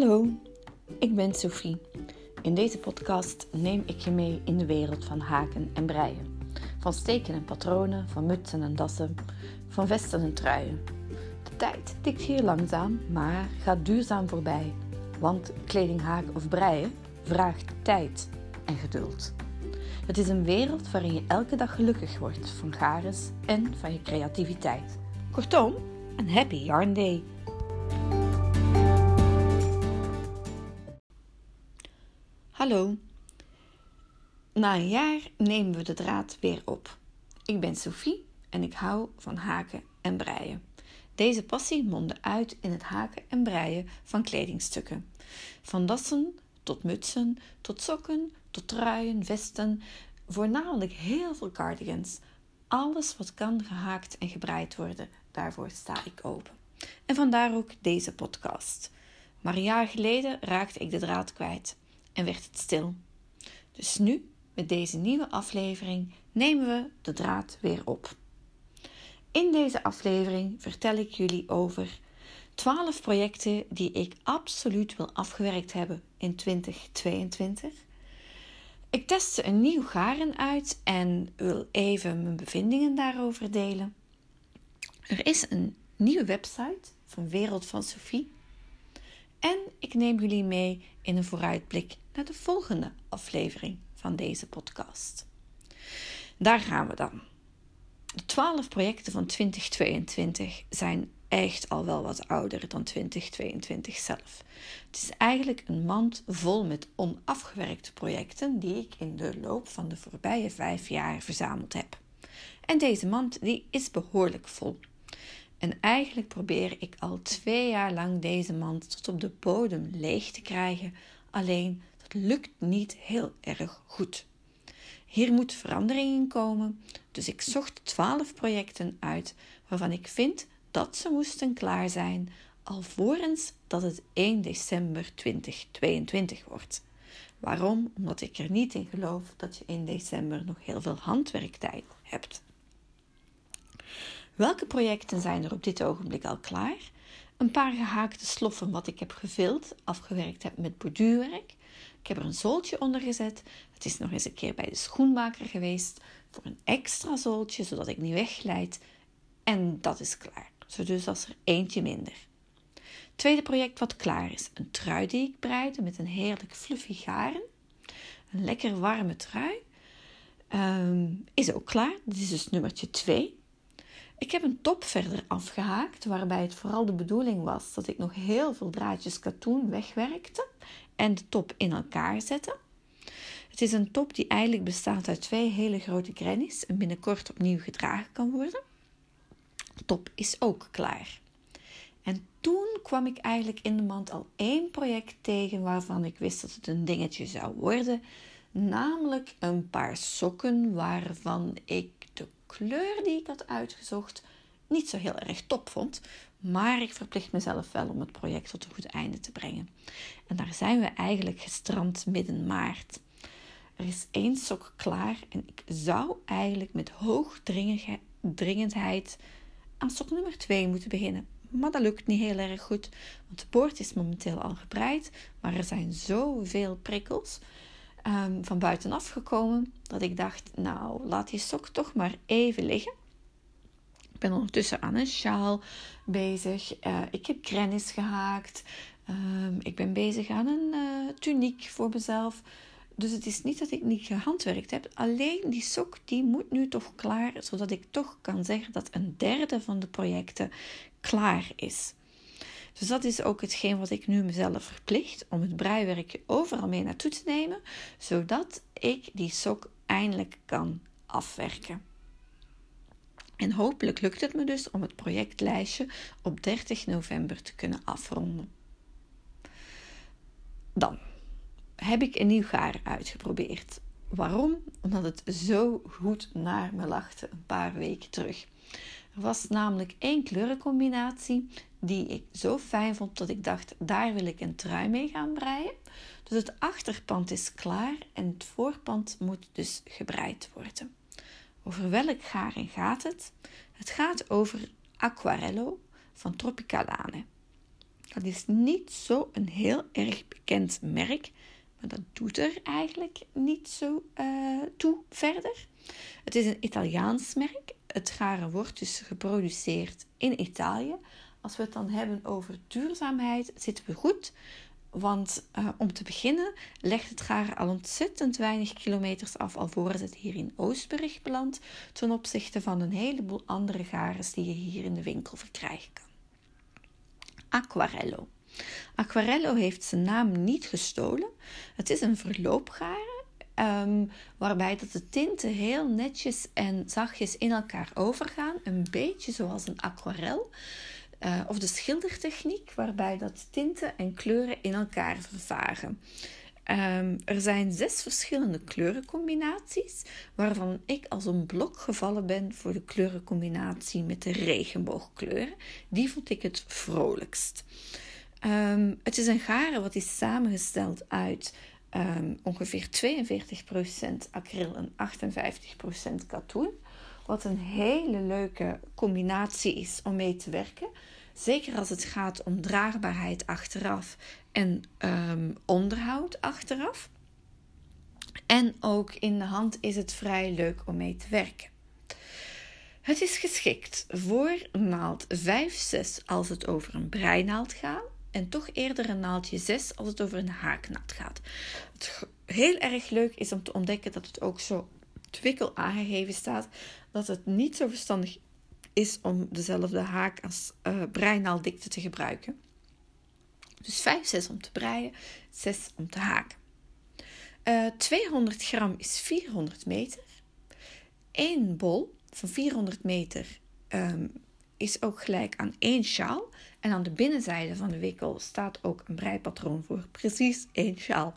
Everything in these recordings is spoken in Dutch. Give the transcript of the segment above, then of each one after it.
Hallo, ik ben Sophie. In deze podcast neem ik je mee in de wereld van haken en breien. Van steken en patronen, van mutsen en dassen, van vesten en truien. De tijd tikt hier langzaam, maar gaat duurzaam voorbij. Want kleding haken of breien vraagt tijd en geduld. Het is een wereld waarin je elke dag gelukkig wordt van gares en van je creativiteit. Kortom, een happy yarn day. Hallo. Na een jaar nemen we de draad weer op. Ik ben Sophie en ik hou van haken en breien. Deze passie mondde uit in het haken en breien van kledingstukken. Van dassen tot mutsen, tot sokken, tot truien, vesten, voornamelijk heel veel cardigans. Alles wat kan gehaakt en gebreid worden, daarvoor sta ik open. En vandaar ook deze podcast. Maar een jaar geleden raakte ik de draad kwijt en werd het stil. Dus nu, met deze nieuwe aflevering, nemen we de draad weer op. In deze aflevering vertel ik jullie over 12 projecten die ik absoluut wil afgewerkt hebben in 2022. Ik testte een nieuw garen uit en wil even mijn bevindingen daarover delen. Er is een nieuwe website van Wereld van Sophie. En ik neem jullie mee in een vooruitblik naar de volgende aflevering van deze podcast. Daar gaan we dan. De 12 projecten van 2022 zijn echt al wel wat ouder dan 2022 zelf. Het is eigenlijk een mand vol met onafgewerkte projecten die ik in de loop van de voorbije vijf jaar verzameld heb. En deze mand die is behoorlijk vol. En eigenlijk probeer ik al twee jaar lang deze mand tot op de bodem leeg te krijgen, alleen dat lukt niet heel erg goed. Hier moet verandering in komen, dus ik zocht 12 projecten uit waarvan ik vind dat ze moesten klaar zijn alvorens dat het 1 december 2022 wordt. Waarom? Omdat ik er niet in geloof dat je in december nog heel veel handwerktijd hebt. Welke projecten zijn er op dit ogenblik al klaar? Een paar gehaakte sloffen wat ik heb gevuld, afgewerkt heb met borduurwerk. Ik heb er een zooltje onder gezet. Het is nog eens een keer bij de schoenmaker geweest voor een extra zooltje, zodat ik niet wegglijd. En dat is klaar. Zo dus als er eentje minder. Tweede project wat klaar is. Een trui die ik breide met een heerlijk fluffy garen. Een lekker warme trui. Ehm, is ook klaar. Dit is dus nummertje 2. Ik heb een top verder afgehaakt, waarbij het vooral de bedoeling was dat ik nog heel veel draadjes katoen wegwerkte en de top in elkaar zette. Het is een top die eigenlijk bestaat uit twee hele grote grannies en binnenkort opnieuw gedragen kan worden. De top is ook klaar. En toen kwam ik eigenlijk in de mand al één project tegen waarvan ik wist dat het een dingetje zou worden. Namelijk een paar sokken waarvan ik de kleur die ik had uitgezocht niet zo heel erg top vond. Maar ik verplicht mezelf wel om het project tot een goed einde te brengen. En daar zijn we eigenlijk gestrand midden maart. Er is één sok klaar en ik zou eigenlijk met hoogdringendheid aan sok nummer 2 moeten beginnen. Maar dat lukt niet heel erg goed, want de poort is momenteel al gebreid, maar er zijn zoveel prikkels um, van buitenaf gekomen dat ik dacht, nou laat die sok toch maar even liggen. Ik ben ondertussen aan een sjaal bezig. Uh, ik heb grennis gehaakt. Um, ik ben bezig aan een uh, tuniek voor mezelf. Dus het is niet dat ik niet gehandwerkt heb. Alleen die sok die moet nu toch klaar, zodat ik toch kan zeggen dat een derde van de projecten klaar is. Dus dat is ook hetgeen wat ik nu mezelf verplicht om het breiwerkje overal mee naartoe te nemen, zodat ik die sok eindelijk kan afwerken. En hopelijk lukt het me dus om het projectlijstje op 30 november te kunnen afronden. Dan heb ik een nieuw gaar uitgeprobeerd. Waarom? Omdat het zo goed naar me lachte een paar weken terug. Er was namelijk één kleurencombinatie die ik zo fijn vond dat ik dacht, daar wil ik een trui mee gaan breien. Dus het achterpand is klaar en het voorpand moet dus gebreid worden. Over welk garen gaat het? Het gaat over Aquarello van Tropicalane. Dat is niet zo een heel erg bekend merk, maar dat doet er eigenlijk niet zo uh, toe verder. Het is een Italiaans merk. Het garen wordt dus geproduceerd in Italië. Als we het dan hebben over duurzaamheid, zitten we goed. Want uh, om te beginnen legt het garen al ontzettend weinig kilometers af alvorens het hier in Oostburg belandt, ten opzichte van een heleboel andere garens die je hier in de winkel verkrijgen kan. Aquarello. Aquarello heeft zijn naam niet gestolen. Het is een verloopgaren Um, waarbij dat de tinten heel netjes en zachtjes in elkaar overgaan. Een beetje zoals een aquarel. Uh, of de schildertechniek, waarbij dat tinten en kleuren in elkaar vervagen. Um, er zijn zes verschillende kleurencombinaties, waarvan ik als een blok gevallen ben voor de kleurencombinatie met de regenboogkleuren. Die vond ik het vrolijkst. Um, het is een garen wat is samengesteld uit um, ongeveer 42% acryl en 58% katoen. Wat een hele leuke combinatie is om mee te werken. Zeker als het gaat om draagbaarheid achteraf en um, onderhoud achteraf. En ook in de hand is het vrij leuk om mee te werken. Het is geschikt voor naald 5-6 als het over een breinaald gaat en toch eerder een naaldje 6 als het over een haaknaald gaat. Het heel erg leuk is om te ontdekken dat het ook zo twikkel aangegeven staat dat het niet zo verstandig is om dezelfde haak als uh, breinaaldikte te gebruiken. Dus 5, 6 om te breien, 6 om te haken. Uh, eh, 200 gram is 400 meter. Eén bol van 400 meter um, is ook gelijk aan één sjaal. En aan de binnenzijde van de wikkel staat ook een breipatroon voor precies één sjaal.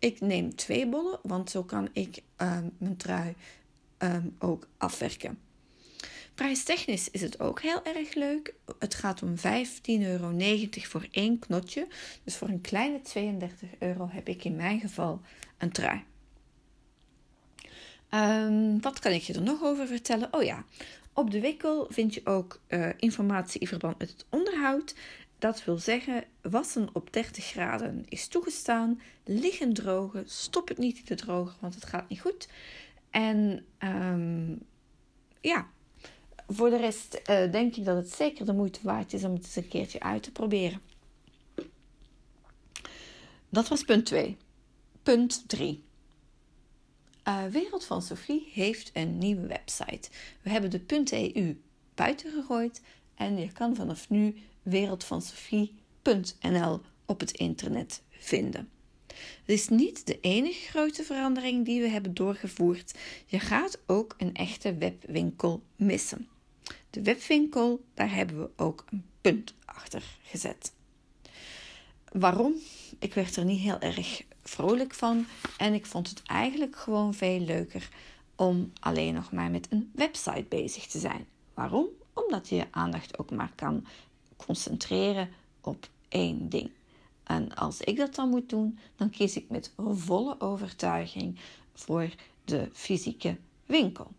Ik neem twee bollen, want zo kan ik um, mijn trui um, ook afwerken. Prijstechnisch is het ook heel erg leuk. Het gaat om 15,90 euro voor één knotje. Dus voor een kleine 32 euro heb ik in mijn geval een trui. Um, wat kan ik je er nog over vertellen? Oh ja, op de wikkel vind je ook uh, informatie in verband met het onderhoud. Dat wil zeggen, wassen op 30 graden is toegestaan. Liggen drogen, stop het niet te drogen, want het gaat niet goed. En um, ja, voor de rest uh, denk ik dat het zeker de moeite waard is om het eens een keertje uit te proberen. Dat was punt 2. Punt 3. Uh, Wereld van Sophie heeft een nieuwe website. We hebben de .eu buiten gegooid en je kan vanaf nu wereldvansophie.nl op het internet vinden. Het is niet de enige grote verandering die we hebben doorgevoerd. Je gaat ook een echte webwinkel missen. De webwinkel, daar hebben we ook een punt achter gezet. Waarom? Ik werd er niet heel erg vrolijk van. En ik vond het eigenlijk gewoon veel leuker om alleen nog maar met een website bezig te zijn. Waarom? Omdat je je aandacht ook maar kan concentreren op één ding. En als ik dat dan moet doen, dan kies ik met volle overtuiging voor de fysieke winkel.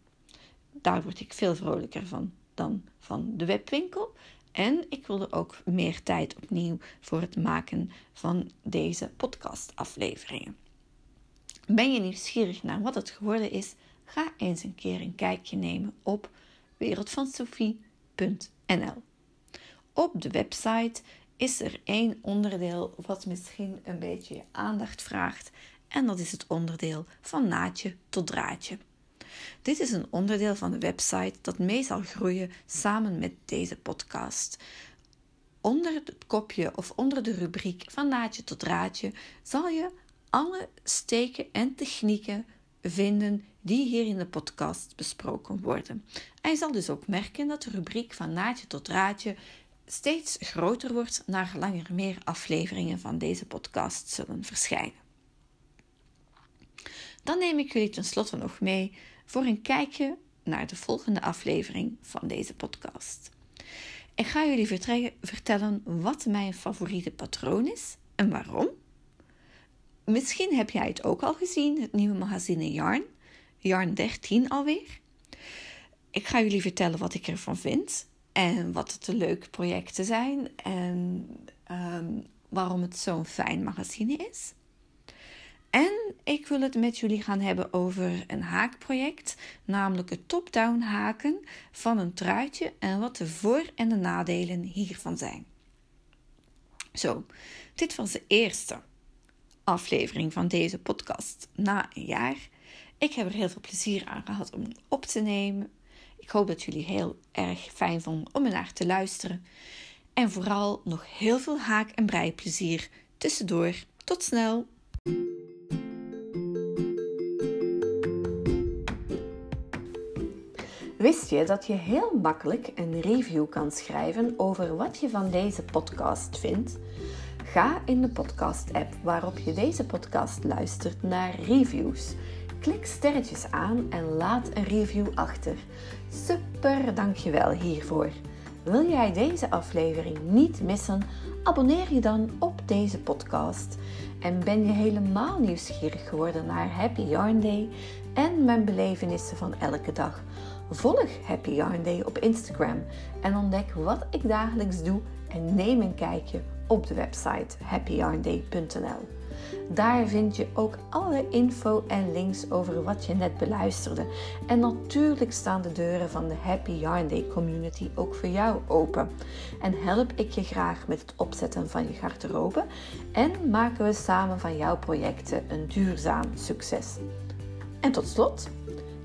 Daar word ik veel vrolijker van dan van de webwinkel. En ik wilde ook meer tijd opnieuw voor het maken van deze podcastafleveringen. Ben je nieuwsgierig naar wat het geworden is? Ga eens een keer een kijkje nemen op wereldvansofie.nl. Op de website is er één onderdeel wat misschien een beetje je aandacht vraagt. En dat is het onderdeel van naadje tot draadje. Dit is een onderdeel van de website dat mee zal groeien samen met deze podcast. Onder het kopje of onder de rubriek van naadje tot draadje zal je alle steken en technieken vinden die hier in de podcast besproken worden. En je zal dus ook merken dat de rubriek van naadje tot draadje steeds groter wordt naar langer meer afleveringen van deze podcast zullen verschijnen. Dan neem ik jullie tenslotte nog mee voor een kijkje naar de volgende aflevering van deze podcast. Ik ga jullie vertellen wat mijn favoriete patroon is en waarom. Misschien heb jij het ook al gezien, het nieuwe magazine Yarn, Yarn 13 alweer. Ik ga jullie vertellen wat ik ervan vind. En wat het de leuke projecten zijn. En ehm, waarom het zo'n fijn magazine is. En ik wil het met jullie gaan hebben over een haakproject, namelijk het top-down haken van een truitje en wat de voor- en de nadelen hiervan zijn. Zo, dit was de eerste aflevering van deze podcast na een jaar. Ik heb er heel veel plezier aan gehad om op te nemen. Ik hoop dat jullie heel erg fijn vonden om naar te luisteren. En vooral nog heel veel haak- en breiplezier tussendoor. Tot snel! Wist je dat je heel makkelijk een review kan schrijven over wat je van deze podcast vindt? Ga in de podcast-app waarop je deze podcast luistert naar reviews. Klik sterretjes aan en laat een review achter. Super, dankjewel hiervoor. Wil jij deze aflevering niet missen? Abonneer je dan op deze podcast. En ben je helemaal nieuwsgierig geworden naar Happy Yarn Day en mijn belevenissen van elke dag? Volg Happy Yarn Day op Instagram en ontdek wat ik dagelijks doe en neem een kijkje op de website happyyarnday.nl. Daar vind je ook alle info en links over wat je net beluisterde. En natuurlijk staan de deuren van de Happy Yarn Day community ook voor jou open. En help ik je graag met het opzetten van je garderobe en maken we samen van jouw projecten een duurzaam succes. En tot slot,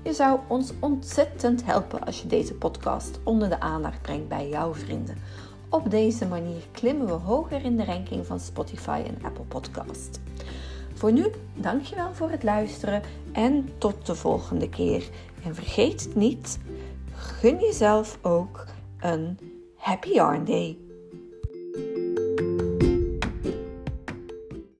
je zou ons ontzettend helpen als je deze podcast onder de aandacht brengt bij jouw vrienden. Op deze manier klimmen we hoger in de ranking van Spotify en Apple Podcast. Voor nu, dankjewel voor het luisteren en tot de volgende keer. En vergeet niet, gun jezelf ook een Happy Yarn Day.